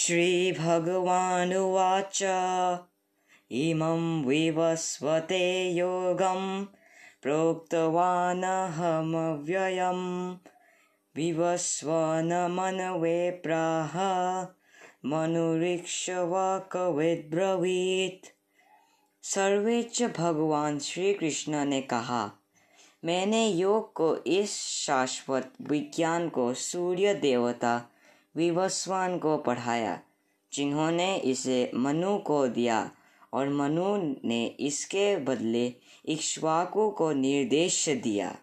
श्रीभगवानुवाच इमं विवस्वते योगं प्रोक्तवानहमव्ययम्। विवस्वनमनवे प्राह मनुरीक्षवकविद्ब्रवीत्। सर्वेच्च भगवान श्री कृष्ण ने कहा, मैंने योग को इस शाश्वत विज्ञान को सूर्य देवता विवस्वान को पढ़ाया, जिन्होंने इसे मनु को दिया और मनु ने इसके बदले इक्ष्वाकु को निर्देश दिया।